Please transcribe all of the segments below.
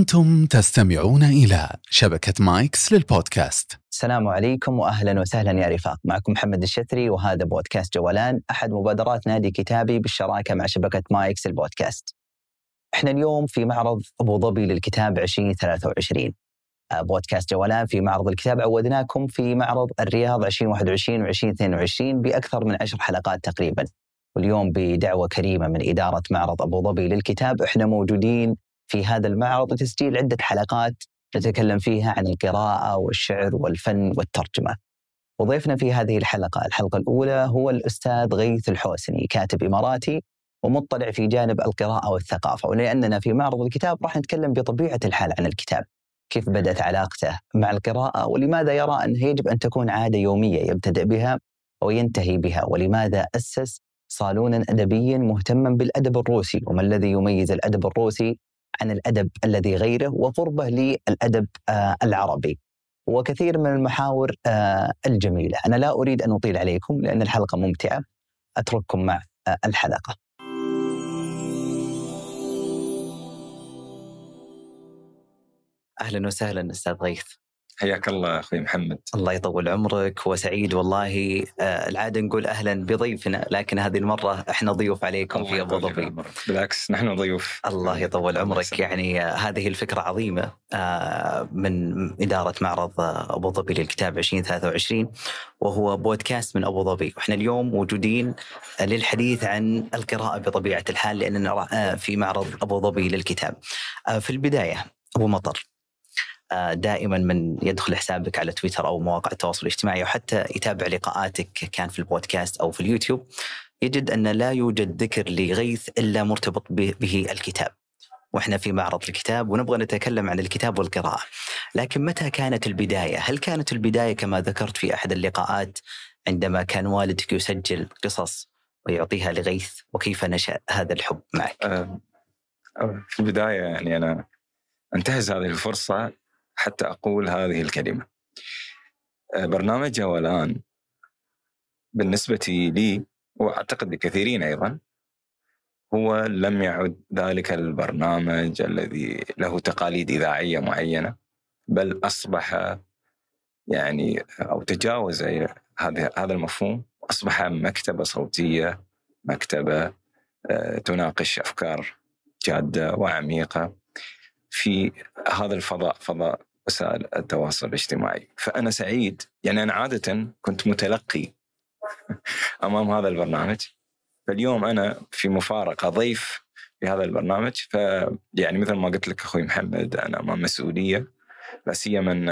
أنتم تستمعون إلى شبكة مايكس للبودكاست السلام عليكم واهلا وسهلا يا رفاق، معكم محمد الشثري وهذا بودكاست جولان أحد مبادرات نادي كتابي بالشراكة مع شبكة مايكس البودكاست. إحنا اليوم في معرض أبو ظبي للكتاب 2023. آه، بودكاست جولان في معرض الكتاب عودناكم في معرض الرياض 2021 و2022 بأكثر من عشر حلقات تقريبا. واليوم بدعوة كريمة من إدارة معرض أبو ظبي للكتاب إحنا موجودين في هذا المعرض لتسجيل عدة حلقات نتكلم فيها عن القراءة والشعر والفن والترجمة. وضيفنا في هذه الحلقة، الحلقة الأولى هو الأستاذ غيث الحوسني، كاتب إماراتي ومطلع في جانب القراءة والثقافة، ولأننا في معرض الكتاب راح نتكلم بطبيعة الحال عن الكتاب. كيف بدأت علاقته مع القراءة ولماذا يرى أنها يجب أن تكون عادة يومية يبتدأ بها وينتهي بها ولماذا أسس صالونا أدبيا مهتما بالأدب الروسي وما الذي يميز الأدب الروسي عن الأدب الذي غيره وقربه للأدب آه، العربي. وكثير من المحاور آه، الجميلة، أنا لا أريد أن أطيل عليكم لأن الحلقة ممتعة. أترككم مع آه، الحلقة. أهلا وسهلا أستاذ غيث. حياك الله أخوي محمد. الله يطول عمرك وسعيد والله. آه العادة نقول أهلا بضيفنا لكن هذه المرة إحنا ضيوف عليكم في أبو ظبي. بالعكس نحن ضيوف. الله يطول عمرك. يعني آه هذه الفكرة عظيمة آه من إدارة معرض أبو ظبي للكتاب 2023 وهو بودكاست من أبو ظبي. وإحنا اليوم موجودين للحديث عن القراءة بطبيعة الحال لاننا في معرض أبو ظبي للكتاب. في البداية أبو مطر. دائما من يدخل حسابك على تويتر أو مواقع التواصل الاجتماعي وحتى يتابع لقاءاتك كان في البودكاست أو في اليوتيوب يجد أن لا يوجد ذكر لغيث إلا مرتبط به الكتاب. وإحنا في معرض الكتاب ونبغى نتكلم عن الكتاب والقراءة. لكن متى كانت البداية؟ هل كانت البداية كما ذكرت في أحد اللقاءات عندما كان والدك يسجل قصص ويعطيها لغيث وكيف نشأ هذا الحب معك؟ أه في البداية يعني أنا أنتهز هذه الفرصة حتى أقول هذه الكلمة. آه، برنامج جولان بالنسبة لي وأعتقد لكثيرين أيضا هو لم يعد ذلك البرنامج الذي له تقاليد إذاعية معينة بل أصبح يعني أو تجاوز هذا هذا المفهوم أصبح مكتبة صوتية مكتبة آه، تناقش أفكار جادة وعميقة في هذا الفضاء فضاء وسائل التواصل الاجتماعي. فأنا سعيد. يعني أنا عادة كنت متلقي أمام هذا البرنامج. فاليوم أنا في مفارقة ضيف في هذا البرنامج. فيعني مثل ما قلت لك أخوي محمد أنا أمام مسؤولية. لا سيما أن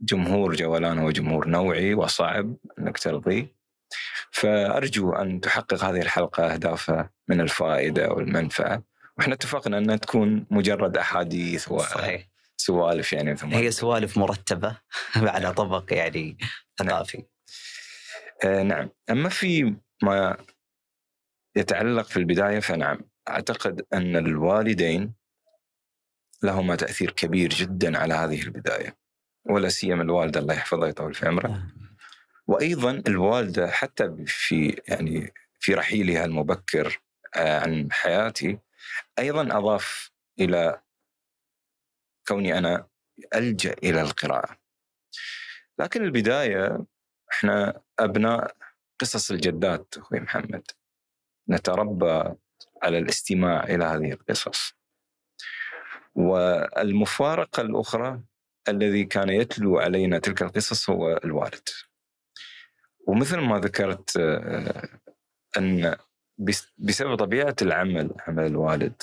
الجمهور جولان هو جمهور نوعي وصعب أنك ترضيه فأرجو أن تحقق هذه الحلقة أهدافها من الفائدة والمنفعة. وإحنا اتفقنا أنها تكون مجرد أحاديث و... صحيح. سوالف يعني ثم هي سوالف مرتبة على طبق يعني ثقافي. آه نعم. أما في ما يتعلق في البداية فنعم. أعتقد أن الوالدين لهما تأثير كبير جدا على هذه البداية ولا سيما الوالدة الله يحفظها ويطول في عمرها نعم. وأيضا الوالدة حتى في يعني في رحيلها المبكر آه، عن حياتي أيضا أضاف إلى كوني أنا ألجأ إلى القراءة. لكن البداية إحنا أبناء قصص الجدات أخوي محمد. نتربى على الاستماع إلى هذه القصص. والمفارقة الأخرى الذي كان يتلو علينا تلك القصص هو الوالد. ومثل ما ذكرت آه، أن بسبب طبيعة العمل عمل الوالد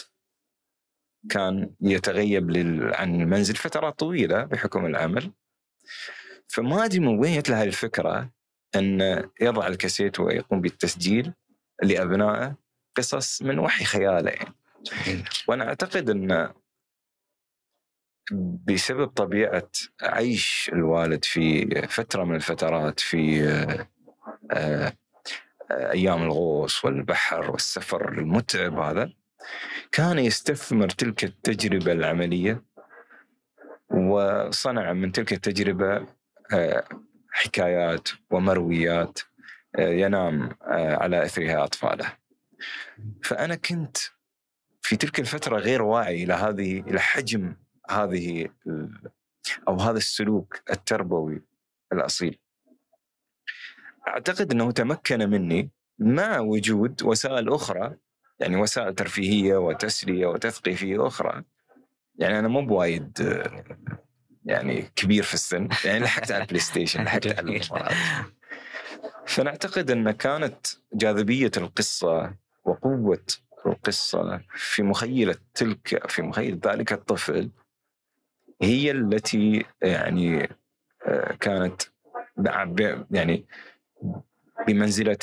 كان يتغيب عن المنزل فترات طويلة بحكم العمل فما أدري من وين جت له الفكرة إن يضع الكاسيت ويقوم بالتسجيل لأبنائه قصص من وحي خياله يعني. وأنا أعتقد إن بسبب طبيعة عيش الوالد في فترة من الفترات في آه، أيام الغوص والبحر والسفر المتعب هذا كان يستثمر تلك التجربة العملية وصنع من تلك التجربة آه، حكايات ومرويات آه، ينام آه، على إثرها أطفاله. فأنا كنت في تلك الفترة غير واعي إلى هذه إلى حجم هذه أو هذا السلوك التربوي الأصيل. أعتقد أنه تمكن مني مع وجود وسائل أخرى يعني وسائل ترفيهية وتسلية وتثقيفية أخرى. يعني أنا مو بوايد يعني كبير في السن يعني لحقت على ال PlayStation لحقت على. فنعتقد أن كانت جاذبية القصة وقوة القصة في مخيلة تلك في مخيلة ذلك الطفل هي التي يعني آه، كانت يعني بمنزلة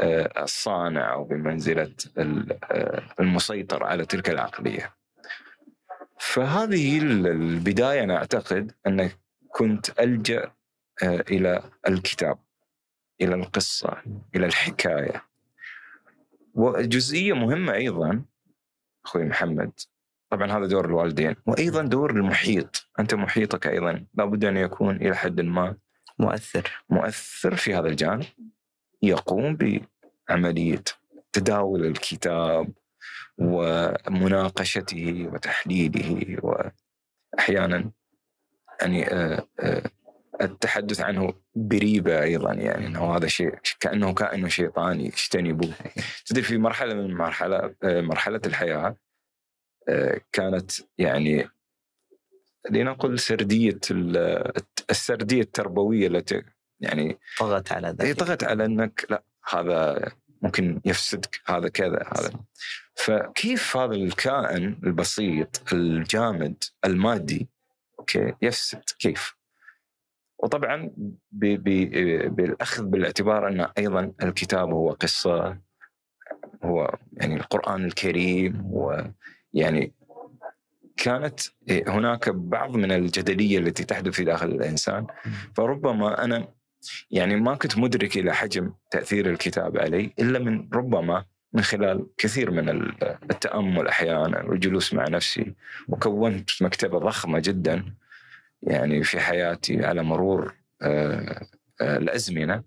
آه، الصانع أو بمنزلة آه، المسيطر على تلك العقلية. فهذه ال- البداية أنا أعتقد أن كنت ألجأ آه، إلى الكتاب إلى القصة إلى الحكاية. وجزئية مهمة أيضا أخوي محمد طبعا هذا دور الوالدين وأيضا دور المحيط. أنت محيطك أيضا لابد أن يكون إلى حد ما مؤثر. مؤثر في هذا الجانب. يقوم بعملية تداول الكتاب ومناقشته وتحليله وأحيانا يعني آه، آه، التحدث عنه بريبة أيضا يعني إنه هذا شيء كأنه كائن شيطاني اجتنبوه تدري في مرحلة من مرحله آه، مرحلة الحياة كانت يعني لنقل سردية ال- السردية التربوية التي يعني طغت على ذلك طغت على إنك لا هذا ممكن يفسدك هذا كذا هذا. فكيف هذا الكائن البسيط الجامد المادي أوكي يفسد؟ كيف؟ وطبعا ب ب بالأخذ بالاعتبار أن أيضا الكتاب هو قصة هو يعني القرآن الكريم هو يعني كانت هناك بعض من الجدلية التي تحدث في داخل الإنسان. فربما أنا يعني ما كنت مدرك إلى حجم تأثير الكتاب علي إلا من ربما من خلال كثير من التأمل أحيانا والجلوس مع نفسي. وكونت مكتبة ضخمة جدا يعني في حياتي على مرور آه، آه، الأزمنة.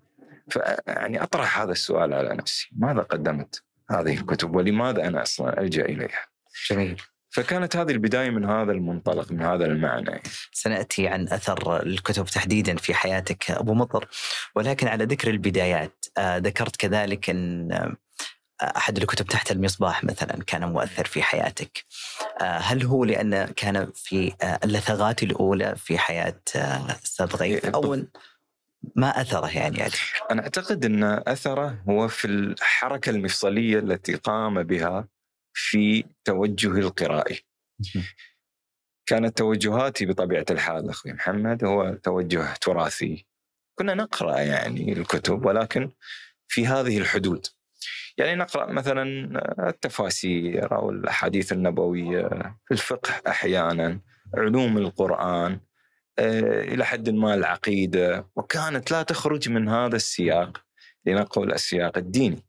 فيعني أطرح هذا السؤال على نفسي. ماذا قدمت هذه الكتب؟ ولماذا أنا أصلا ألجأ إليها؟ جميل. فكانت هذه البداية من هذا المنطلق من هذا المعنى. سنأتي عن أثر الكتب تحديدا في حياتك أبو مطر. ولكن على ذكر البدايات آه، ذكرت كذلك أن آه، أحد الكتب تحت المصباح مثلا كان مؤثر في حياتك. آه، هل هو لأن كان في اللثغات الأولى في حياة أستاذ غيث؟ أو ما أثره يعني؟ عليك؟ أنا أعتقد أن أثره هو في الحركة المفصلية التي قام بها في توجهي القرائي. كانت توجهاتي بطبيعة الحال أخوي محمد هو توجه تراثي. كنا نقرأ يعني الكتب ولكن في هذه الحدود. يعني نقرأ مثلا التفاسير أو الأحاديث النبوية في الفقه أحيانا علوم القرآن إلى حد ما العقيدة وكانت لا تخرج من هذا السياق لنقول السياق الديني.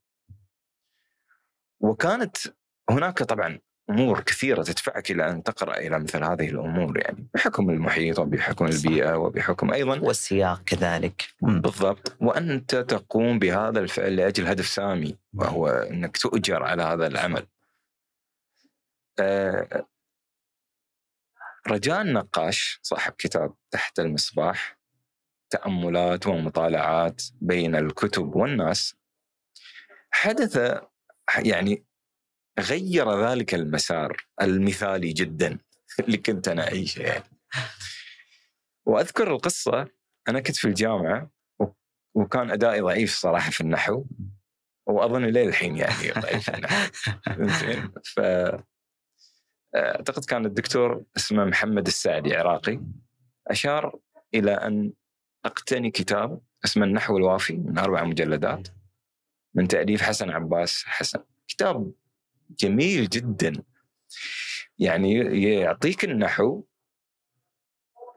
وكانت هناك طبعا أمور كثيرة تدفعك إلى أن تقرأ إلى مثل هذه الأمور يعني بحكم المحيط وبحكم البيئة وبحكم أيضا والسياق كذلك. بالضبط. وأنت تقوم بهذا الفعل لأجل هدف سامي وهو أنك تؤجر على هذا العمل. آه رجاء النقاش صاحب كتاب تحت المصباح تأملات ومطالعات بين الكتب والناس حدث يعني غير ذلك المسار المثالي جدا اللي كنت أنا أعيشه يعني. وأذكر القصة أنا كنت في الجامعة وكان أدائي ضعيف صراحة في النحو وأظن ليه الحين يعني ضعيف في النحو. زين. ف أعتقد كان الدكتور اسمه محمد السعدي عراقي أشار إلى أن أقتني كتاب اسمه النحو الوافي من أربع مجلدات من تأليف حسن عباس حسن. كتاب جميل جدا. يعني يعطيك النحو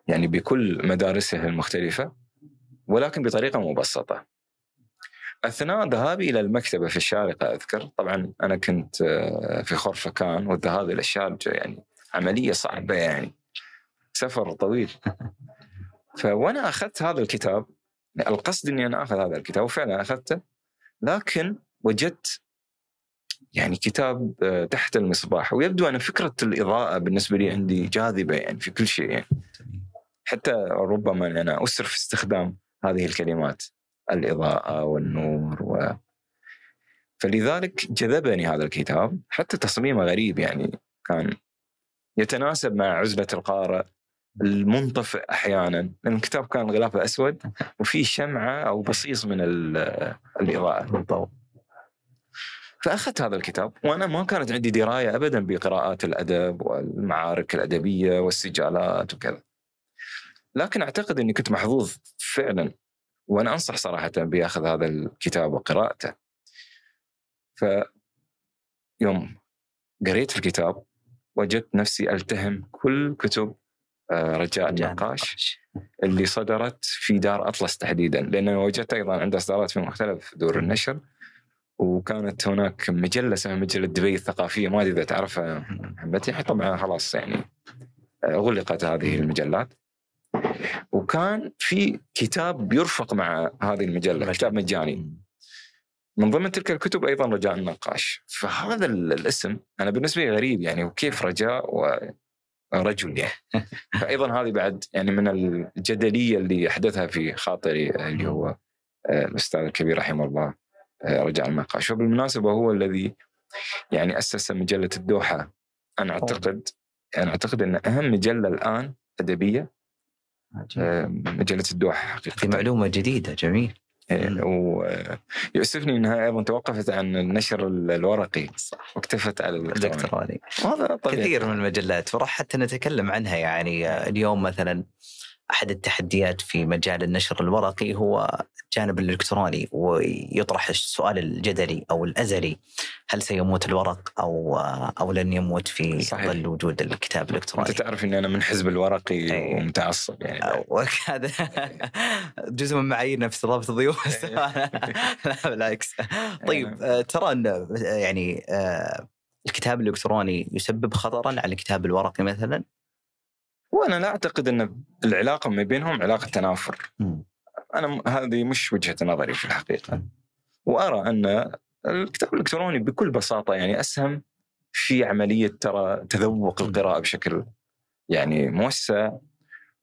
يعني بكل مدارسه المختلفة ولكن بطريقة مبسطة. اثناء ذهابي إلى المكتبة في الشارقة أذكر. طبعا أنا كنت في خرفكان والذهاب إلى الشارقة يعني عملية صعبة يعني. سفر طويل. فوأنا أخذت هذا الكتاب القصد إني أنا أخذ هذا الكتاب وفعلا أخذته لكن وجدت يعني كتاب آه، تحت المصباح. ويبدو أن فكرة الإضاءة بالنسبة لي عندي جاذبة يعني في كل شيء يعني. حتى ربما أنا اسر في استخدام هذه الكلمات الإضاءة والنور و. فلذلك جذبني هذا الكتاب. حتى تصميمه غريب يعني كان يتناسب مع عزلة القارئ المنطفئ أحيانا. لأن الكتاب كان غلافه أسود وفي شمعة أو بصيص من ال- الإضاءة. بالضبط فأخذت هذا الكتاب وأنا ما كانت عندي دراية ابدا بقراءات الأدب والمعارك الأدبية والسجالات وكذا. لكن أعتقد إني كنت محظوظ فعلا وأنا أنصح صراحة بأخذ هذا الكتاب وقراءته. ف يوم قريت الكتاب وجدت نفسي ألتهم كل كتب آه، رجاء النقاش اللي صدرت في دار أطلس تحديدا لأن وجدت أيضا عنده إصدارات في مختلف دور النشر وكانت هناك مجلة اسمها مجلة دبي الثقافية ما أدري إذا تعرفها محمد يعني طبعا خلاص يعني آه، غلقت هذه المجلات. وكان في كتاب يرفق مع هذه المجلة كتاب مجاني. من ضمن تلك الكتب أيضا رجاء النقاش. فهذا ال- الاسم أنا بالنسبة لي غريب يعني وكيف رجاء ورجل يعني. فايضا هذه بعد يعني من الجدلية اللي أحدثها في خاطري اللي هو آه، الأستاذ الكبير رحمه الله. آه، رجاء النقاش وبالمناسبه هو الذي يعني أسس مجلة الدوحة. أنا أعتقد أنا أعتقد أن أهم مجلة الآن أدبية آه، مجلة الدوحة هذه حقيقه معلومة جديدة جميل. إيه، ويؤسفني أنها أيضا توقفت عن النشر الورقي صح. واكتفت على الإلكتروني. الإلكتروني. هذا طبيعي. كثير من المجلات وراح حتى نتكلم عنها يعني آه، اليوم مثلا. أحد التحديات في مجال النشر الورقي هو الجانب الإلكتروني ويطرح السؤال الجدلي أو الأزلي هل سيموت الورق أو أو لن يموت في صحيح. ظل وجود الكتاب الإلكتروني أنت تعرف اني أنا من حزب الورقي إيه. ومتعصب يعني آه، وهذا جزء من معاييرنا في استضافه الضيوف لا بالعكس طيب آه، ترى أن يعني آه، الكتاب الإلكتروني يسبب خطرا على الكتاب الورقي مثلا؟ وأنا لا أعتقد أن العلاقة ما بينهم علاقة تنافر. أنا هذه مش وجهة نظري في الحقيقة. وأرى أن الكتاب الإلكتروني بكل بساطة يعني أسهم في عملية ترى تذوق القراءة بشكل يعني موسع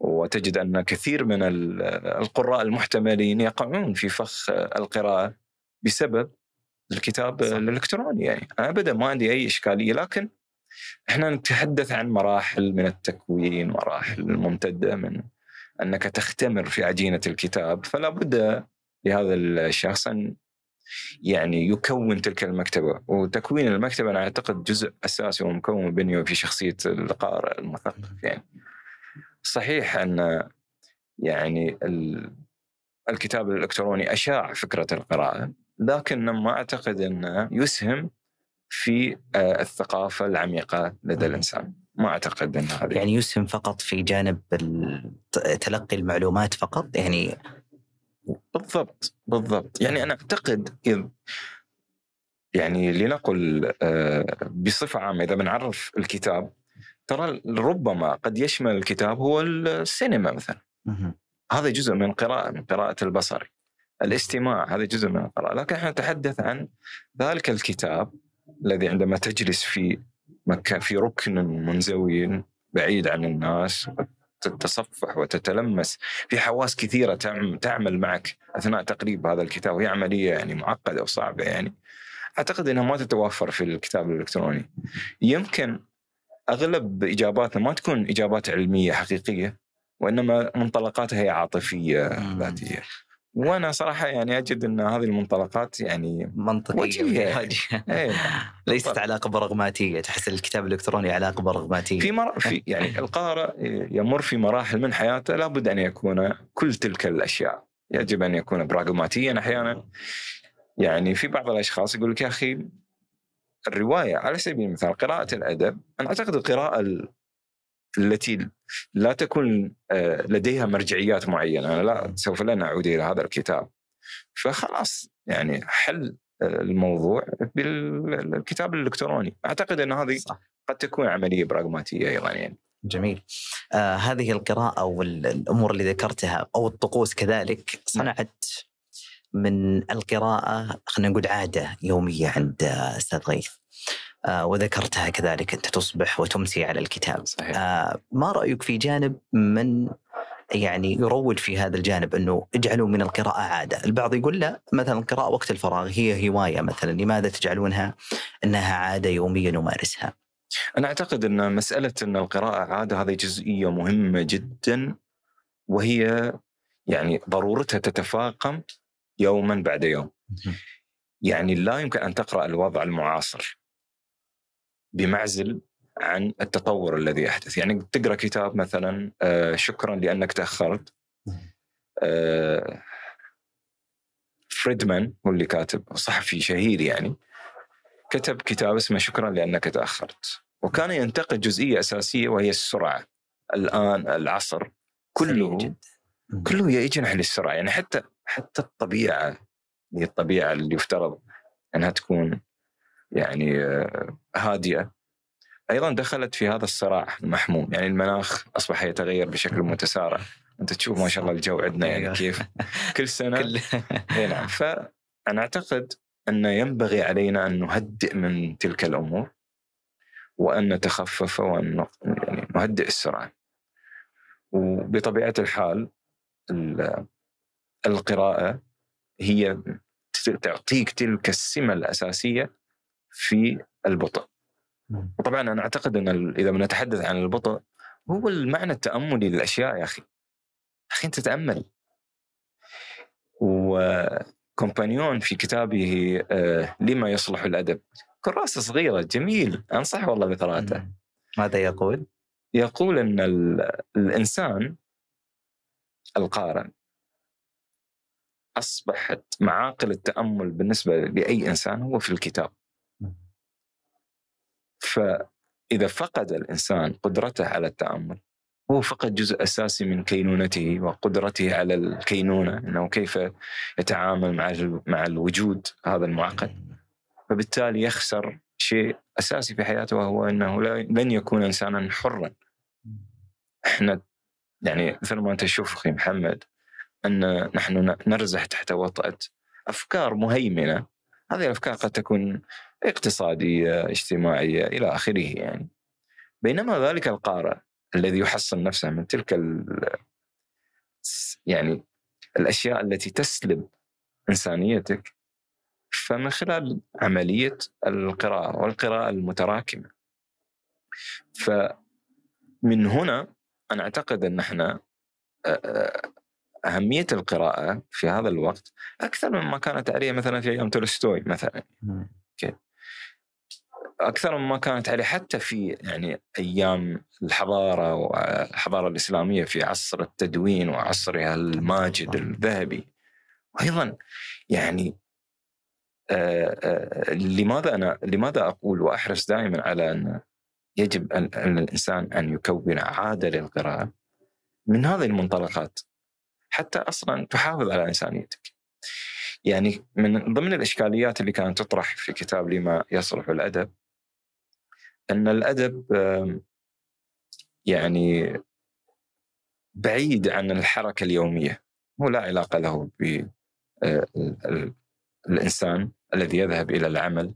وتجد أن كثير من ال- القراء المحتملين يقعون في فخ القراءة بسبب الكتاب صح. الإلكتروني يعني. أنا أبدا ما عندي أي إشكالية لكن إحنا نتحدث عن مراحل من التكوين مراحل ممتده من أنك تختمر في عجينة الكتاب فلا بد لهذا الشخص أن يعني يكون تلك المكتبة. وتكوين المكتبة أنا أعتقد جزء أساسي ومكون بنيه في شخصية القارئ المثقف. يعني صحيح أن يعني ال- الكتاب الإلكتروني أشاع فكرة القراءة لكن ما أعتقد أنه يسهم في آه، الثقافة العميقة لدى الإنسان. ما أعتقد إن هذه يعني يسهم فقط في جانب تلقي المعلومات فقط؟ يعني بالضبط بالضبط. يعني أنا أعتقد إذ يعني لنقل آه، بصفة عامة إذا بنعرف الكتاب ترى ربما قد يشمل الكتاب هو السينما مثلا. هذا جزء من قراءة من قراءة البصر. الاستماع هذا جزء من القراءة. لكن إحنا نتحدث عن ذلك الكتاب الذي عندما تجلس في مكان في ركن منزوي بعيد عن الناس تتصفح وتتلمس. في حواس كثيرة تعم- تعمل معك أثناء تقريب هذا الكتاب. وهي عملية يعني معقدة وصعبة يعني. أعتقد أنها ما تتوفر في الكتاب الإلكتروني. يمكن أغلب إجاباتنا ما تكون إجابات علمية حقيقية وإنما منطلقاتها هي عاطفية مم. ذاتية وأنا صراحة يعني أجد أن هذه المنطلقات يعني منطقية وجهية. وجهية. إيه ليست بالضبط. علاقة برغماتية تحس الكتاب الإلكتروني علاقة برغماتية في مر... في يعني القارئ يمر في مراحل من حياته لابد أن يكون كل تلك الأشياء يجب أن يكون براغماتيا أحيانا يعني في بعض الأشخاص يقول لك يا أخي الرواية على سبيل المثال قراءة الأدب أنا أعتقد القراءة ال- التي لا تكون آه، لديها مرجعيات معينة. أنا لا سوف لن اعود إلى هذا الكتاب. فخلاص يعني حل آه، الموضوع بالكتاب الإلكتروني. أعتقد أن هذه صح. قد تكون عملية براغماتية أيضا يعني. جميل. آه هذه القراءة والأمور اللي ذكرتها أو الطقوس كذلك صنعت من القراءة خلينا نقول عادة يومية عند أستاذ غيث. وذكرتها كذلك أنت تصبح وتمسي على الكتاب. صحيح. آه ما رأيك في جانب من يعني يروج في هذا الجانب أنه اجعلوا من القراءة عادة، البعض يقول لا مثلا القراءة وقت الفراغ هي هواية مثلا، لماذا تجعلونها إنها عادة يوميا نمارسها؟ أنا أعتقد أن مسألة أن القراءة عادة هذه جزئية مهمة جدا وهي يعني ضرورتها تتفاقم يوما بعد يوم. يعني لا يمكن أن تقرأ الوضع المعاصر. بمعزل عن التطور الذي يحدث، يعني تقرأ كتاب مثلا آه، شكرا لأنك تأخرت. آه، فريدمان هو اللي كاتب صحفي شهير يعني كتب كتاب اسمه شكرا لأنك تأخرت. وكان ينتقد جزئية أساسية وهي السرعة. الآن العصر كله. كله يجنح للسرعة. يعني حتى حتى الطبيعة هي الطبيعة اللي يفترض إنها تكون يعني آه، هادئه أيضا دخلت في هذا الصراع المحموم يعني المناخ أصبح يتغير بشكل متسارع. أنت تشوف ما شاء الله الجو عندنا يعني أيوة. كيف كل سنة. كل نعم. فأنا أعتقد أن ينبغي علينا أن نهدئ من تلك الأمور وأن نتخفف وأن يعني نهدئ السرعه وبطبيعة الحال ال- القراءة هي تعطيك تلك السمة الأساسية في البطء. وطبعا أنا أعتقد أن إذا بنتحدث عن البطء هو المعنى التأملي للأشياء يا أخي. أخي أنت تتامل وكومبانيون في كتابه آه، لما يصلح الأدب. كراسة صغيرة جميل. أنصح والله بقراءته ماذا يقول؟ يقول أن ال- الإنسان القارئ أصبحت معاقل التأمل بالنسبة لأي إنسان هو في الكتاب. فإذا فقد الإنسان قدرته على التأمل هو فقد جزء أساسي من كينونته وقدرته على الكينونة أنه كيف يتعامل مع مع الوجود هذا المعقد. فبالتالي يخسر شيء أساسي في حياته وهو أنه لن يكون إنسانا حرا. إحنا يعني مثل ما أنت تشوف أخي محمد أن نحن نرزح تحت وطأة أفكار مهيمنة. هذه الأفكار قد تكون اقتصادية اجتماعية إلى آخره يعني. بينما ذلك القارئ الذي يحصن نفسه من تلك ال- يعني الأشياء التي تسلب إنسانيتك فمن خلال عملية القراءة والقراءة المتراكمة. فمن هنا أنا أعتقد أن إحنا أهمية القراءة في هذا الوقت أكثر مما كانت عليه مثلا في أيام تولستوي مثلا. أكثر مما كانت عليه حتى في يعني أيام الحضارة والحضارة الإسلامية في عصر التدوين وعصرها الماجد الذهبي. وأيضا يعني آه، آه، لماذا أنا لماذا أقول وأحرص دائما على أن يجب أن الإنسان أن يكون عادة للقراءة؟ من هذه المنطلقات. حتى أصلا تحافظ على إنسانيتك. يعني من ضمن الإشكاليات اللي كانت تطرح في كتاب لما يصلح الأدب أن الأدب يعني بعيد عن الحركة اليومية هو لا علاقة له ب آه، الذي يذهب إلى العمل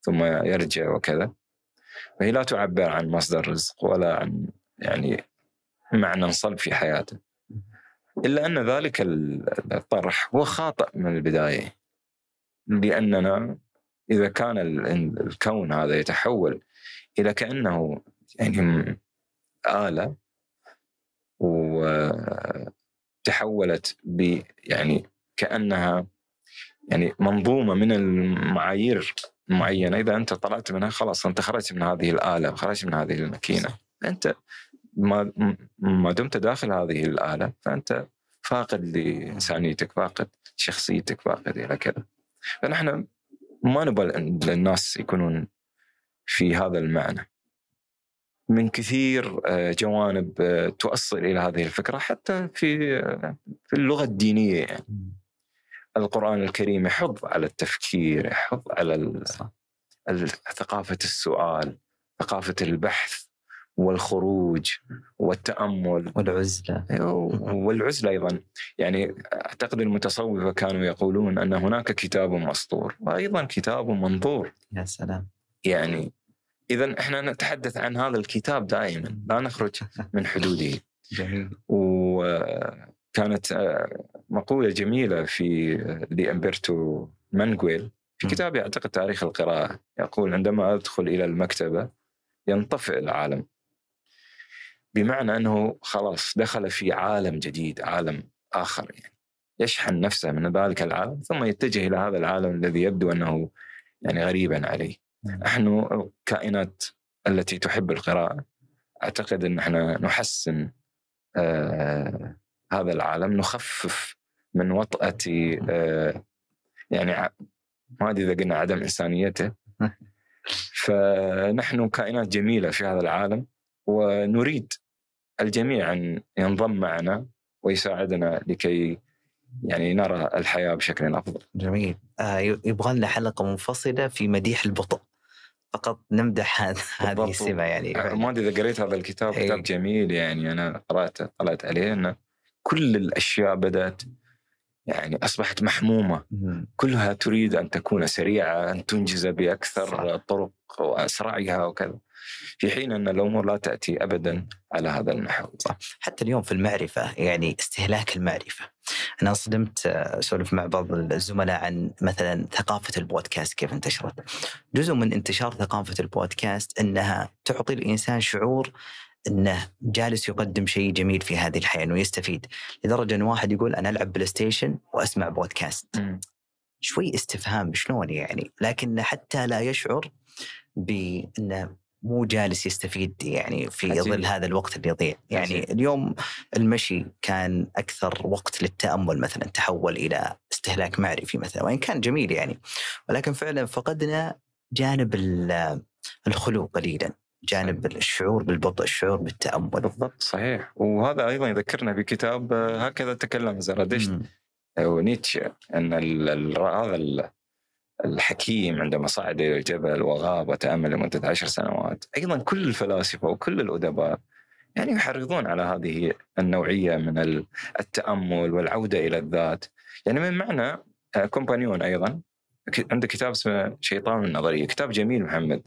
ثم يرجع وكذا. فهي لا تعبر عن مصدر رزق ولا عن يعني معنى صلب في حياته. إلا أن ذلك ال- الطرح هو خاطئ من البداية. لأننا إذا كان ال- الكون هذا يتحول إلى كأنه يعني آلة وتحولت ب يعني كأنها يعني منظومة من المعايير معينة. إذا أنت طلعت منها خلاص أنت خرجت من هذه الآلة وخرجت من هذه الماكينة. أنت ما ما دمت داخل هذه الآلة فأنت فاقد لإنسانيتك فاقد شخصيتك فاقد إلى كذا. فنحن ما نبغى الناس يكونون في هذا المعنى. من كثير آه، جوانب آه، توصل إلى هذه الفكرة حتى في آه، في اللغة الدينية يعني. القرآن الكريم يحض على التفكير يحض على ثقافة السؤال ثقافة البحث والخروج والتأمل. والعزلة. والعزلة أيضا. يعني أعتقد المتصوفة كانوا يقولون أن هناك كتاب مسطور وأيضا كتاب منظور. يا سلام. يعني اذا إحنا نتحدث عن هذا الكتاب دائما لا نخرج من حدوده. جميل. وكانت آه، مقولة جميلة في دي البرتو مانجويل في م. كتاب يعتقد تاريخ القراءة يقول عندما أدخل إلى المكتبة ينطفئ العالم. بمعنى أنه خلاص دخل في عالم جديد عالم آخر يعني. يشحن نفسه من ذلك العالم ثم يتجه إلى هذا العالم الذي يبدو أنه يعني غريبا عليه. نحن الكائنات التي تحب القراءة. أعتقد أن إحنا نحسن آه هذا العالم نخفف من وطأة آه يعني ما أدري إذا قلنا عدم إنسانيته. فنحن كائنات جميلة في هذا العالم ونريد الجميع أن ينضم معنا ويساعدنا لكي يعني نرى الحياة بشكل أفضل. جميل. آه يبغى لنا حلقة منفصلة في مديح البطء فقط نمدح هذا هذه. السمه يعني ما أدري إذا قريت هذا الكتاب إيه. كتاب جميل يعني أنا قراته طلعت عليه إنه كل الأشياء بدأت يعني أصبحت محمومة. كلها تريد أن تكون سريعة أن تنجز بأكثر صح. طرق وأسرعها وكذا في حين أن الأمور لا تأتي ابدا على هذا النحو حتى اليوم في المعرفة يعني استهلاك المعرفة. أنا صدمت آه، أسولف مع بعض الزملاء عن مثلا ثقافة البودكاست كيف انتشرت. جزء من انتشار ثقافة البودكاست أنها تعطي الإنسان شعور أنه جالس يقدم شيء جميل في هذه الحياة أنه يستفيد لدرجة أن واحد يقول أنا ألعب بلاي ستيشن وأسمع بودكاست. شوي استفهام شلون يعني؟ لكن حتى لا يشعر بأنه مو جالس يستفيد يعني في عجيب. ظل هذا الوقت اللي يضيع. يعني عجيب. اليوم المشي كان أكثر وقت للتأمل مثلا تحول إلى استهلاك معرفي مثلا وإن كان جميل يعني. ولكن فعلا فقدنا جانب ال- الخلو قليلا جانب الشعور بالبطء الشعور بالتأمل. بالضبط. صحيح. وهذا أيضا يذكرنا بكتاب آه، هكذا تكلم زرادشت. مم. أو نيتشه أن ال- ال- هذا الحكيم عندما صعد إلى الجبل وغاب وتأمل لمدة عشر سنوات. أيضا كل الفلاسفة وكل الأدباء يعني يحرضون على هذه النوعية من ال- التأمل والعودة إلى الذات. يعني من معنى آه، كومبانيون أيضا. ك- عنده كتاب اسمه شيطان النظرية. كتاب جميل محمد.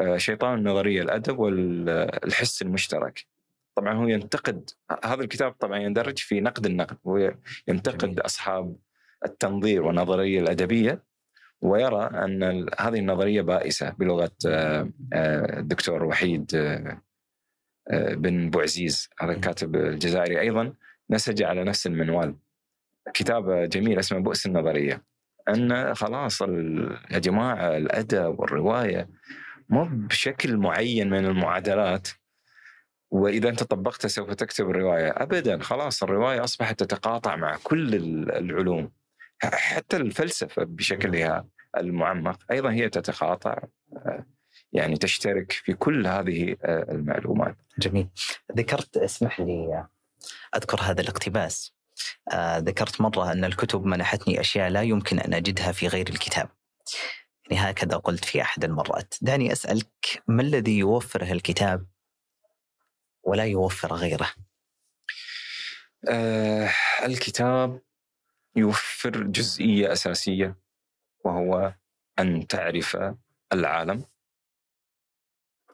آه، شيطان النظرية الأدب والحس المشترك. طبعا هو ينتقد هذا الكتاب طبعا يندرج في نقد النقد. هو ينتقد جميل. أصحاب التنظير والنظرية الأدبية. ويرى أن هذه النظرية بائسة بلغة آه، آه، الدكتور وحيد آه، بن بوعزيز هذا الكاتب الجزائري أيضا نسج على نفس المنوال. كتاب جميل اسمه بؤس النظرية. أن خلاص يا جماعة الأدب والرواية مو بشكل معين من المعادلات. وإذا أنت طبقته سوف تكتب الرواية. ابدا خلاص الرواية أصبحت تتقاطع مع كل ال- العلوم. حتى الفلسفة بشكلها المعمق أيضا هي تتقاطع آه، يعني تشترك في كل هذه آه، المعلومات. جميل. ذكرت اسمح لي أذكر هذا الاقتباس. آه، ذكرت مرة أن الكتب منحتني أشياء لا يمكن أن أجدها في غير الكتاب. يعني هكذا قلت في أحد المرات. دعني أسألك ما الذي يوفره الكتاب ولا يوفر غيره؟ آه، الكتاب يوفر جزئية أساسية وهو أن تعرف العالم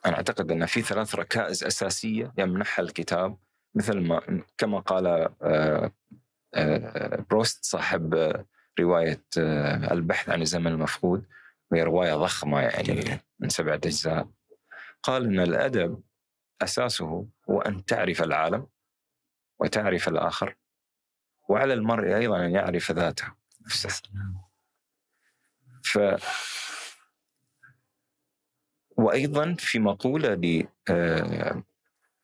أنا أعتقد أن في ثلاث ركائز أساسية يمنحها الكتاب مثل ما كما قال آه، آه، بروست صاحب رواية آه، البحث عن الزمن المفقود وهي رواية ضخمة يعني. من سبعة أجزاء قال إن الأدب أساسه هو أن تعرف العالم وتعرف الآخر وعلى المرء أيضا أن يعرف ذاته. نفسه ف وأيضا في مقولة ل آه،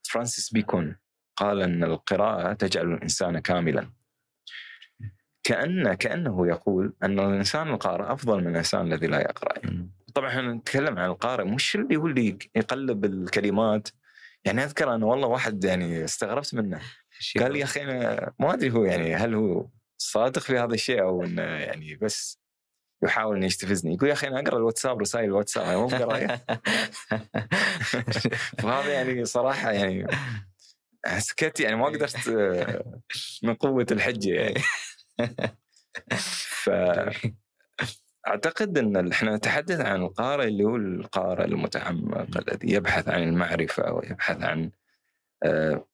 فرانسيس بيكون قال أن القراءة تجعل الإنسان كاملا. كأن كأنه يقول أن الإنسان القارئ أفضل من الإنسان الذي لا يقرأ. طبعا إحنا نتكلم عن القارئ مش اللي هو اللي يقلب الكلمات. يعني أذكر أنا والله واحد يعني استغربت منه. قال لي يا أخي أنا ما أدري هو يعني هل هو صادق في هذا الشيء أو إنه يعني بس يحاول إنه يستفزني. يقول يا أخي أنا أقرأ الواتساب رسائل الواتساب أنا مو بقرايه فهذا يعني صراحة يعني سكت يعني ما قدرت آه، من قوة الحجة يعني. ف أعتقد إن إحنا نتحدث عن القارئ اللي هو القارئ المتعمق الذي يبحث عن المعرفة ويبحث عن آه،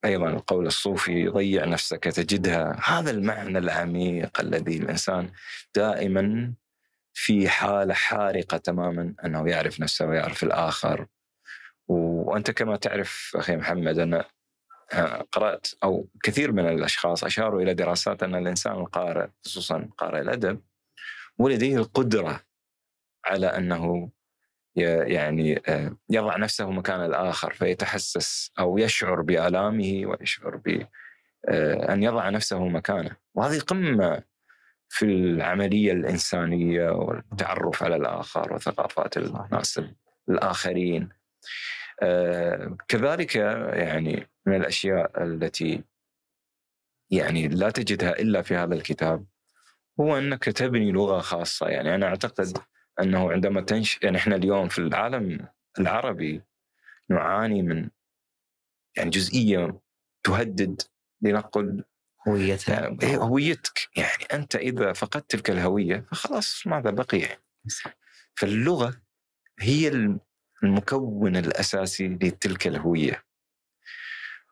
أيضا القول الصوفي ضيع نفسك تجدها هذا المعنى العميق الذي الإنسان دائما في حالة حارقة تماما أنه يعرف نفسه ويعرف الآخر. وأنت كما تعرف أخي محمد أنا آه، قرأت أو كثير من الأشخاص أشاروا إلى دراسات أن الإنسان القارئ خصوصا قارئ الأدب ولديه القدرة على أنه يعني آه، يضع نفسه مكان الآخر فيتحسس أو يشعر بآلامه ويشعر ب آه، أن يضع نفسه مكانه. وهذه قمة في العملية الإنسانية والتعرف على الآخر وثقافات الناس الآخرين. آه، كذلك يعني من الأشياء التي يعني لا تجدها إلا في هذا الكتاب هو أنك تبني لغة خاصة. يعني أنا أعتقد إنه عندما تنش يعني إحنا اليوم في العالم العربي نعاني من يعني جزئية تهدد لنقل هويتها إيه، هويتك. يعني أنت إذا فقدت تلك الهوية فخلاص ماذا بقي؟ يعني فاللغة هي المكون الأساسي لتلك الهوية.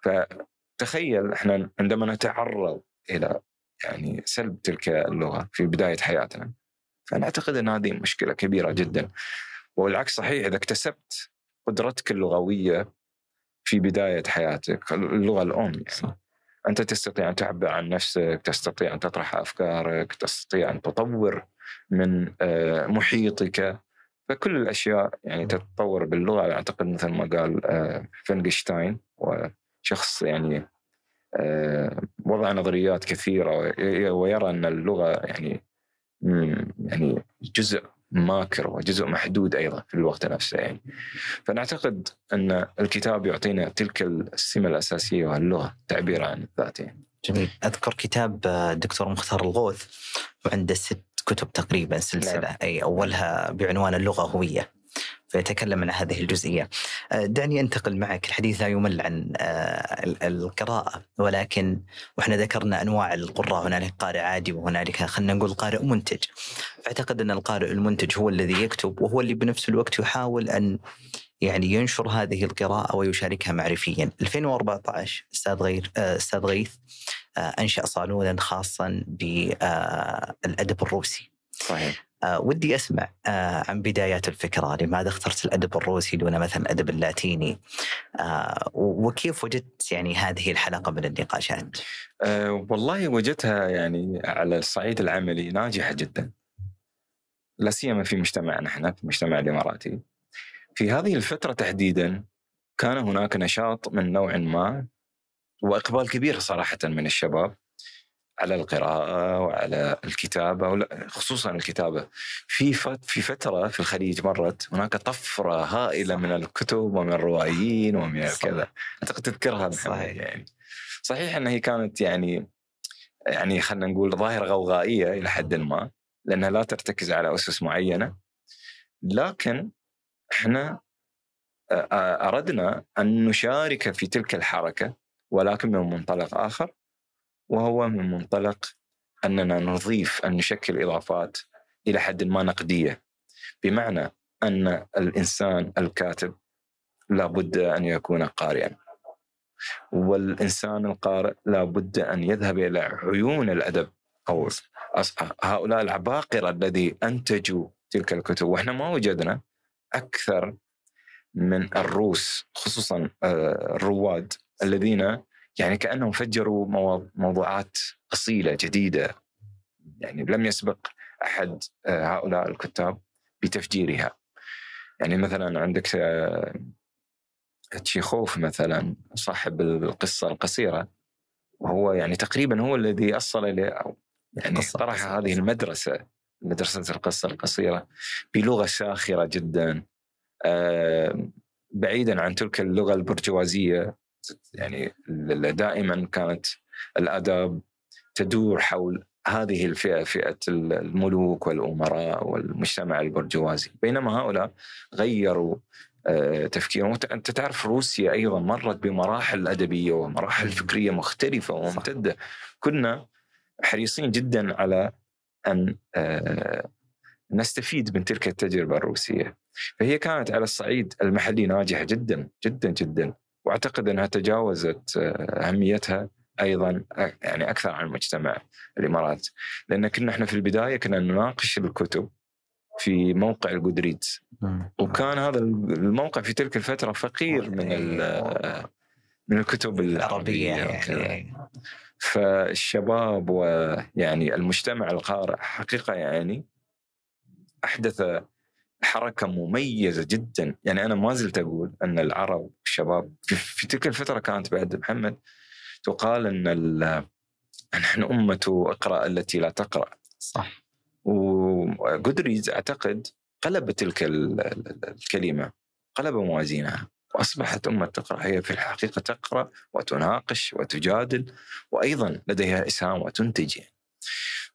فتخيل إحنا عندما نتعرض إلى يعني سلب تلك اللغة في بداية حياتنا فأنا أعتقد أن هذه مشكلة كبيرة جدا. والعكس صحيح إذا اكتسبت قدرتك اللغوية في بداية حياتك اللغة الأم يعني. صح. أنت تستطيع أن تعبر عن نفسك، تستطيع أن تطرح أفكارك، تستطيع أن تطور من آه، محيطك. فكل الأشياء يعني تتطور باللغة. أعتقد مثل ما قال آه، فنجشتاين وشخص يعني آه، وضع نظريات كثيرة ويرى أن اللغة يعني يعني جزء ماكر وجزء محدود أيضا في الوقت نفسه يعني. فنعتقد أن الكتاب يعطينا تلك السمة الأساسية وهي اللغة تعبير عن الذات يعني. جميل. أذكر كتاب الدكتور مختار الغوث وعنده ست كتب تقريبا سلسلة. نعم. أي أولها بعنوان اللغة هوية. فيتكلم عن هذه الجزئية. آه، دعني أنتقل معك الحديث لا يمل عن آه، القراءة ولكن وإحنا ذكرنا أنواع القراء هنالك قارئ عادي وهنالك خلينا نقول قارئ منتج. أعتقد أن القارئ المنتج هو الذي يكتب وهو اللي بنفس الوقت يحاول أن يعني ينشر هذه القراءة ويشاركها معرفيا. 2014 أستاذ غير آه، أستاذ غيث أنشأ صالونا خاصا بالأدب الروسي. صحيح. آه ودي أسمع آه عن بدايات الفكرة، لماذا اخترت الأدب الروسي دون مثلا الأدب اللاتيني؟ آه وكيف وجدت يعني هذه الحلقة من النقاشات؟ أه والله وجدتها يعني على الصعيد العملي ناجحة جدا. لا سيما في مجتمعنا إحنا في المجتمع الإماراتي. في هذه الفترة تحديدا كان هناك نشاط من نوع ما وإقبال كبير صراحة من الشباب على القراءة وعلى الكتابة خصوصا الكتابة. في في فترة في الخليج مرت هناك طفرة هائلة من الكتب ومن الروائيين ومن كذا. أعتقد تذكرها صحيح. يعني صحيح أنها هي كانت يعني يعني خلينا نقول ظاهرة غوغائية إلى حد ما لأنها لا ترتكز على أسس معينة. لكن إحنا أردنا أن نشارك في تلك الحركة ولكن من منطلق آخر. وهو من منطلق أننا نضيف ان نشكل إضافات إلى حد ما نقدية. بمعنى أن الإنسان الكاتب لابد أن يكون قارئا. والإنسان القارئ لابد أن يذهب إلى عيون الأدب أو هؤلاء العباقرة الذي أنتجوا تلك الكتب. وإحنا ما وجدنا أكثر من الروس خصوصا آه، الرواد الذين يعني كأنهم فجروا موضوعات أصيلة جديدة. يعني لم يسبق أحد آه، هؤلاء الكتاب بتفجيرها. يعني مثلا عندك آه، تشيخوف مثلا صاحب القصة القصيرة وهو يعني تقريبا هو الذي أصل إلى يعني طرح هذه المدرسة مدرسة القصة القصيرة بلغة ساخره جدا. آه، بعيدا عن تلك اللغة البرجوازية. يعني دائما كانت الاداب تدور حول هذه الفئة فئة الملوك والأمراء والمجتمع البرجوازي. بينما هؤلاء غيروا آه، تفكيرهم. أنت تعرف روسيا أيضا مرت بمراحل أدبية ومراحل فكرية مختلفة وممتدة. كنا حريصين جدا على أن آه، نستفيد من تلك التجربة الروسية. فهي كانت على الصعيد المحلي ناجحة جدا جدا جدا. وأعتقد أنها تجاوزت آه، أهميتها أيضا يعني أكثر عن مجتمع الإمارات. لأن كنا إحنا في البداية كنا نناقش الكتب في موقع الجودريدز. وكان هذا الموقع في تلك الفترة فقير من من الكتب العربية يعني. فالشباب ويعني المجتمع القارئ حقيقة يعني أحدث حركة مميزة جدا. يعني أنا ما زلت أقول أن العرب الشباب في, في تلك الفترة كانت بعد محمد تقال أن نحن أمة اقرأ التي لا تقرأ. صح. وجودريدز أعتقد قلب تلك الكلمة قلب موازينها وأصبحت أمة تقرأ. هي في الحقيقة تقرأ وتناقش وتجادل وأيضا لديها اسهام وتنتج يعني.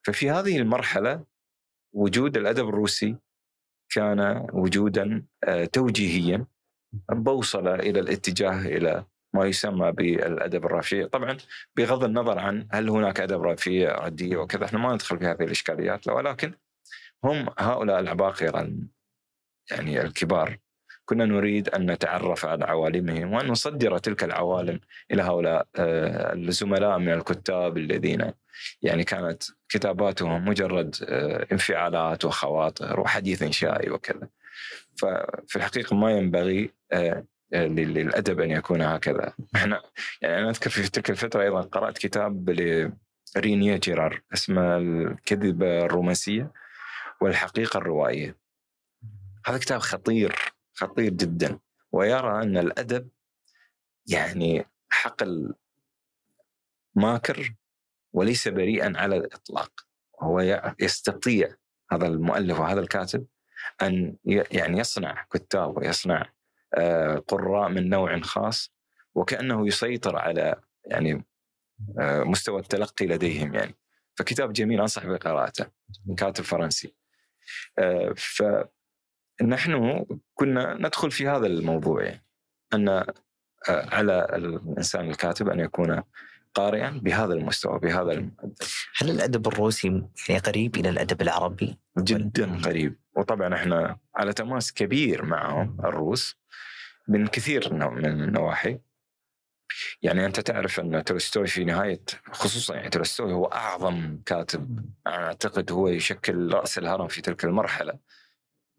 ففي هذه المرحلة وجود الأدب الروسي كان وجودا آه، توجيهيا بوصله إلى الاتجاه إلى ما يسمى بالأدب الرافعي، طبعا بغض النظر عن هل هناك أدب رافعي ردي وكذا، إحنا ما ندخل في هذه الإشكاليات ولكن هم هؤلاء العباقرة يعني الكبار. كنا نريد أن نتعرف على عوالمهم وأن نصدر تلك العوالم إلى هؤلاء آه، الزملاء من الكتاب الذين يعني كانت كتاباتهم مجرد آه، انفعالات وخواطر وحديث إنشائي وكذا. ففي الحقيقة ما ينبغي آه، للأدب أن يكون هكذا. إحنا يعني أنا أذكر في تلك الفترة أيضا قرأت كتاب لرينيه جيرار اسمه الكذبة الرومانسية والحقيقة الروائية. هذا كتاب خطير. خطير جدا. ويرى أن الأدب يعني حقل ماكر وليس بريئا على الإطلاق. هو يستطيع هذا المؤلف وهذا الكاتب أن يعني يصنع كتاب ويصنع آه، قراء من نوع خاص وكأنه يسيطر على يعني آه، مستوى التلقي لديهم يعني. فكتاب جميل أنصح بقراءته من كاتب فرنسي. آه، فنحن كنا ندخل في هذا الموضوع يعني ان على الإنسان الكاتب أن يكون قارئا بهذا المستوى بهذا المعدل هل الأدب الروسي يعني قريب إلى الأدب العربي؟ جدا قريب. وطبعا إحنا على تماس كبير معهم الروس من كثير من النواحي. يعني أنت تعرف أن تولستوي في نهاية خصوصا يعني تولستوي هو أعظم كاتب أنا أعتقد هو يشكل رأس الهرم في تلك المرحلة.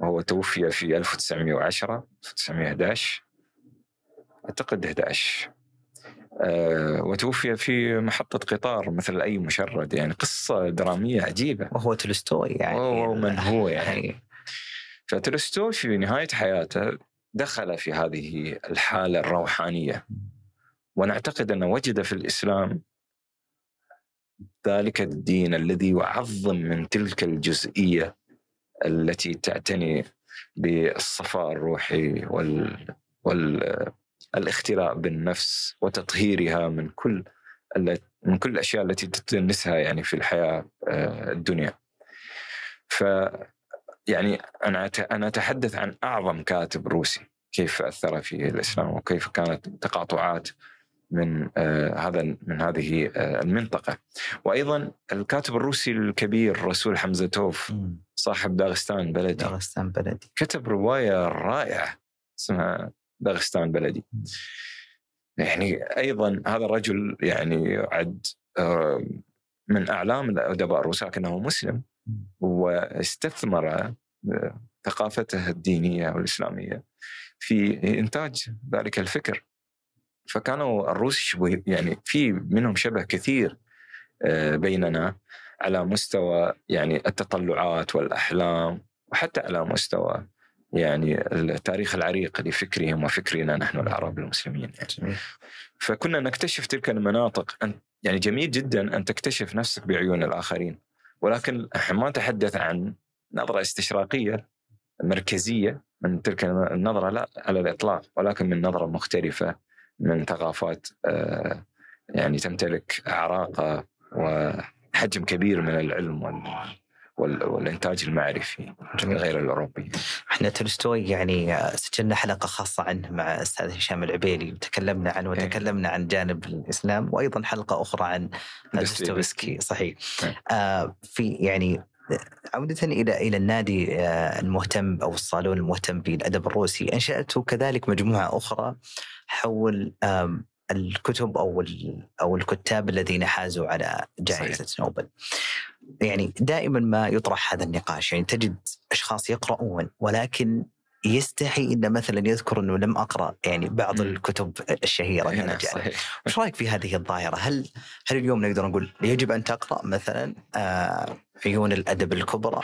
وهو توفي في 1910 1911 أعتقد 11 أه وتوفي في محطة قطار مثل أي مشرد يعني قصة درامية عجيبة. وهو تولستوي يعني. وهو من هو يعني. فتولستوي في نهاية حياته دخل في هذه الحالة الروحانية. ونعتقد أنه وجد في الإسلام ذلك الدين الذي يعظم من تلك الجزئية. التي تعتني بالصفاء الروحي وال, وال الاختراء بالنفس وتطهيرها من كل من كل الأشياء التي تدنسها يعني في الحياة آه، الدنيا. ف يعني أنا أنا أتحدث عن أعظم كاتب روسي كيف أثر في الإسلام وكيف كانت تقاطعات من آه هذا من هذه آه المنطقة وأيضا الكاتب الروسي الكبير رسول حمزتوف صاحب داغستان بلدي. داغستان بلدي. كتب رواية رائعة اسمها داغستان بلدي. يعني أيضا هذا الرجل يعني يعد آه من أعلام الأدباء الروس لكنه مسلم واستثمر ثقافته الدينية والإسلامية في إنتاج ذلك الفكر. فكانوا الروس يعني في منهم شبه كثير آه، بيننا. على مستوى يعني التطلعات والأحلام وحتى على مستوى يعني التاريخ العريق لفكرهم وفكرنا نحن العرب المسلمين يعني. فكنا نكتشف تلك المناطق أن يعني جميل جدا أن تكتشف نفسك بعيون الآخرين ولكن ما نتحدث عن نظرة استشراقية مركزية من تلك النظرة لا على الإطلاق ولكن من نظرة مختلفة من ثقافات آه، يعني تمتلك اعراقها حجم كبير من العلم وال وال- والإنتاج المعرفي غير الأوروبي. إحنا تولستوي يعني سجلنا حلقة خاصة عنه مع الاستاذ هشام العبيلي وتكلمنا عنه إيه. وتكلمنا عن جانب الإسلام وأيضا حلقة أخرى عن دوستويفسكي صحيح إيه. آه في يعني عودة إلى إلى النادي آه، المهتم أو الصالون المهتم بالأدب الروسي أنشأته كذلك مجموعة أخرى حول الكتب أو ال- أو الكتاب الذين حازوا على جائزة نوبل. يعني دائما ما يطرح هذا النقاش يعني تجد أشخاص يقرؤون ولكن يستحي إن مثلا يذكر أنه لم أقرأ يعني بعض. الكتب الشهيرة من هنا الرجال. صحيح. وش رأيك في هذه الظاهرة؟ هل هل اليوم نقدر نقول يجب أن تقرأ مثلا آه، عيون الأدب الكبرى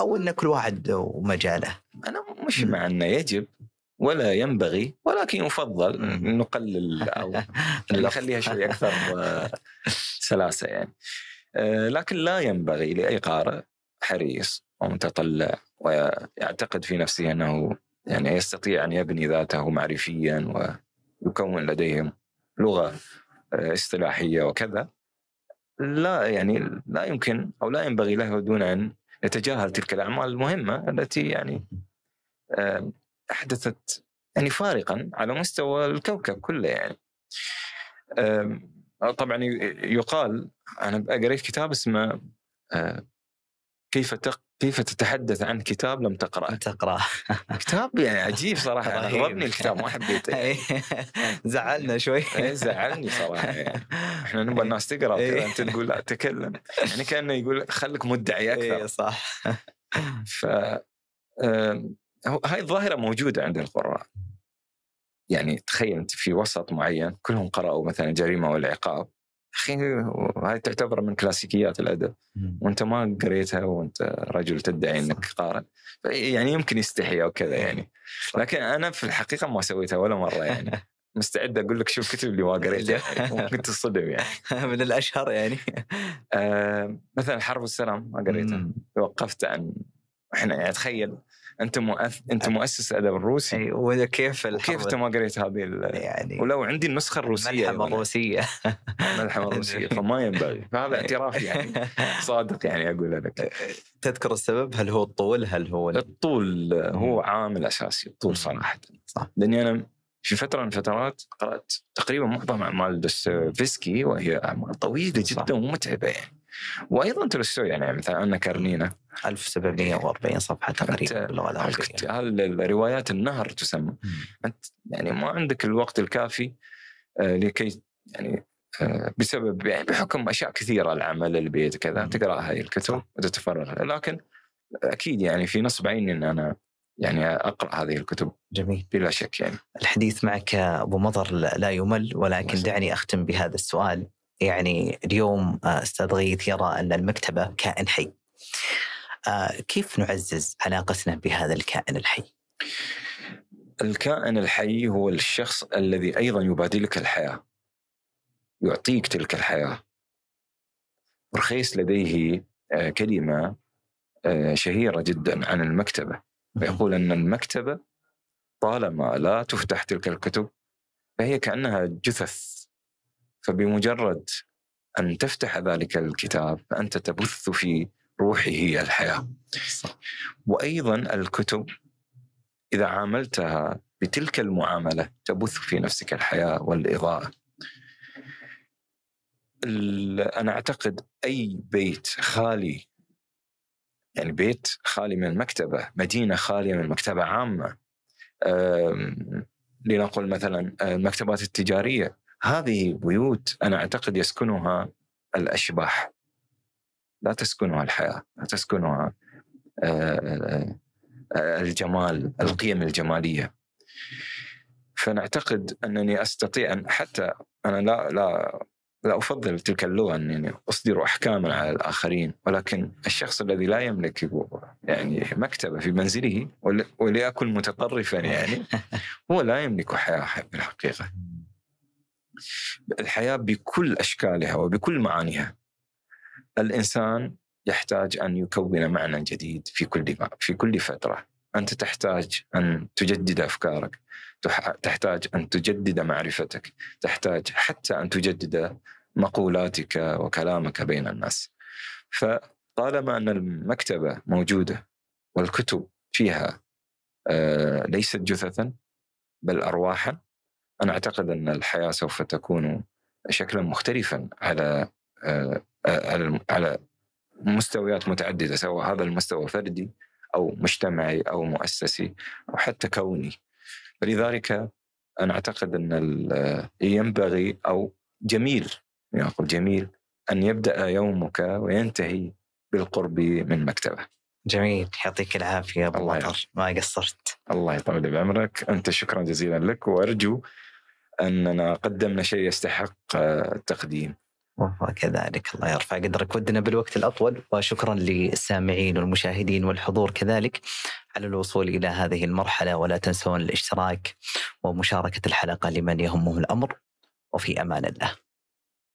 أو إن كل واحد ومجاله؟ أنا مش. مع إنه يجب ولا ينبغي ولكن يفضل. نقلل أو نخليها شوي أكثر سلاسة يعني. آه، لكن لا ينبغي لأي قارئ حريص ومتطلع ويعتقد في نفسه أنه يعني يستطيع أن يبني ذاته معرفيا ويكون لديه لغة آه، اصطلاحية وكذا لا يعني لا يمكن أو لا ينبغي له دون أن يتجاهل تلك الأعمال المهمة التي يعني آه، أحدثت يعني فارقا على مستوى الكوكب كله يعني. طبعا يقال أنا قريت كتاب اسمه آه، كيف تق... كيف تتحدث عن كتاب لم تقرأه تقرا كتاب يعني عجيب صراحة. غضبني الكتاب ما حبيته يعني. زعلنا شوي إيه، زعلني صراحة يعني. إحنا نبغى الناس تقرأ إيه. أنت تقول لا تكلم يعني كأنه يقول خليك مدعي أكثر صح ف هاي الظاهرة موجودة عند القراء. يعني تخيل أنت في وسط معين كلهم قرأوا مثلا جريمة والعقاب أخي هاي تعتبر من كلاسيكيات الأدب. وأنت ما قريتها وأنت رجل تدعي أنك قارئ. يعني يمكن يستحي أو كذا يعني. لكن أنا في الحقيقة ما سويتها ولا مرة يعني. مستعد أقول لك شوف كتب اللي ما قريتها يعني. ممكن تصدم يعني. من الأشهر يعني. آه مثلا حرب السلام ما قريتها. توقفت عن إحنا يعني تخيل أنت مؤث... أنت مؤسس الادب الروسي أي وكيف وكيف الحرب أنت ما قريت هذه ال... يعني ولو عندي النسخة الروسية الملحمه الروسيه الملحمه الروسيه فما ينبغي. فهذا اعتراف يعني. صادق يعني أقول لك. تذكر السبب؟ هل هو الطول؟ هل هو الطول هو عامل أساسي الطول صراحة. صح. لأني أنا في فترة من الفترات قرأت تقريبا معظم أعمال دوستويفسكي وهي أعمال طويلة. جدا ومتعبة يعني. وأيضا تولستوي يعني مثلا انا كارنينا 1740 صفحة تقريبا باللغة العربية. هل روايات النهر تسمى؟ أنت يعني ما عندك الوقت الكافي آه، لكي يعني آه، بسبب يعني بحكم أشياء كثيرة العمل البيت كذا. تقرأ هاي الكتب وتتفرغ. لكن أكيد يعني في نصب عيني إن أنا يعني أقرأ هذه الكتب جميل. بلا شك يعني. الحديث معك أبو مضر لا يمل ولكن دعني أختم بهذا السؤال. يعني اليوم آه، أستاذ غيث يرى أن المكتبة كائن حي. آه، كيف نعزز علاقتنا بهذا الكائن الحي؟ الكائن الحي هو الشخص الذي أيضا يبادلك الحياة يعطيك تلك الحياة. برخيس لديه آه، كلمة شهيرة جدا عن المكتبة. ويقول أن المكتبة طالما لا تفتح تلك الكتب فهي كأنها جثث. فبمجرد أن تفتح ذلك الكتاب فأنت تبث في روحه الحياة. وأيضا الكتب إذا عاملتها بتلك المعاملة تبث في نفسك الحياة والإضاءة. ال- أنا أعتقد أي بيت خالي يعني بيت خالي من المكتبة مدينة خالية من مكتبه عامة أم، لنقل مثلا المكتبات التجارية هذه بيوت أنا أعتقد يسكنها الأشباح. لا تسكنها الحياة لا تسكنها آه، آه، الجمال القيم الجمالية. فنعتقد أنني أستطيع أن حتى أنا لا لا لا أفضل تلك اللغة أنني أصدر أحكاما على الآخرين ولكن الشخص الذي لا يملك يعني مكتبة في منزله ول- وليكن متطرفا يعني هو لا يملك حياة في الحقيقة. الحياة بكل أشكالها وبكل معانيها. الإنسان يحتاج أن يكون معنى جديد في كل في كل فترة. أنت تحتاج أن تجدد أفكارك تح- تحتاج أن تجدد معرفتك تحتاج حتى أن تجدد مقولاتك وكلامك بين الناس. فطالما أن المكتبة موجودة والكتب فيها آه، ليست جثثا بل أرواحا أنا أعتقد أن الحياة سوف تكون شكلا مختلفا على آه، على على مستويات متعددة سواء هذا المستوى فردي أو مجتمعي أو مؤسسي أو حتى كوني. فلذلك أنا أعتقد أن ينبغي أو جميل يعني أقول جميل أن يبدأ يومك وينتهي بالقرب من مكتبه. جميل. يعطيك العافية أبو بكر. ما قصرت. الله يطول بعمرك. أنت شكرا جزيلا لك. وأرجو أننا قدمنا شيء يستحق التقديم. وكذلك الله يرفع قدرك. ودنا بالوقت الأطول وشكرا للسامعين والمشاهدين والحضور كذلك على الوصول إلى هذه المرحلة. ولا تنسون الاشتراك ومشاركة الحلقة لمن يهمه الأمر. وفي أمان الله.